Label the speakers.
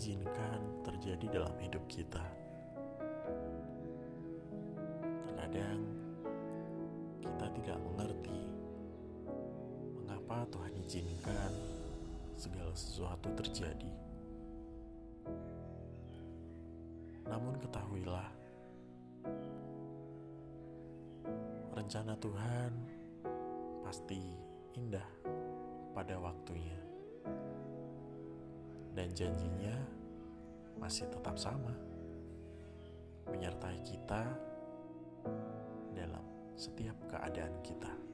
Speaker 1: izinkan terjadi dalam hidup kita. Terkadang kita tidak mengerti mengapa Tuhan izinkan segala sesuatu terjadi. Namun ketahuilah, rencana Tuhan pasti indah pada waktunya. Dan janjinya masih tetap sama, menyertai kita dalam setiap keadaan kita.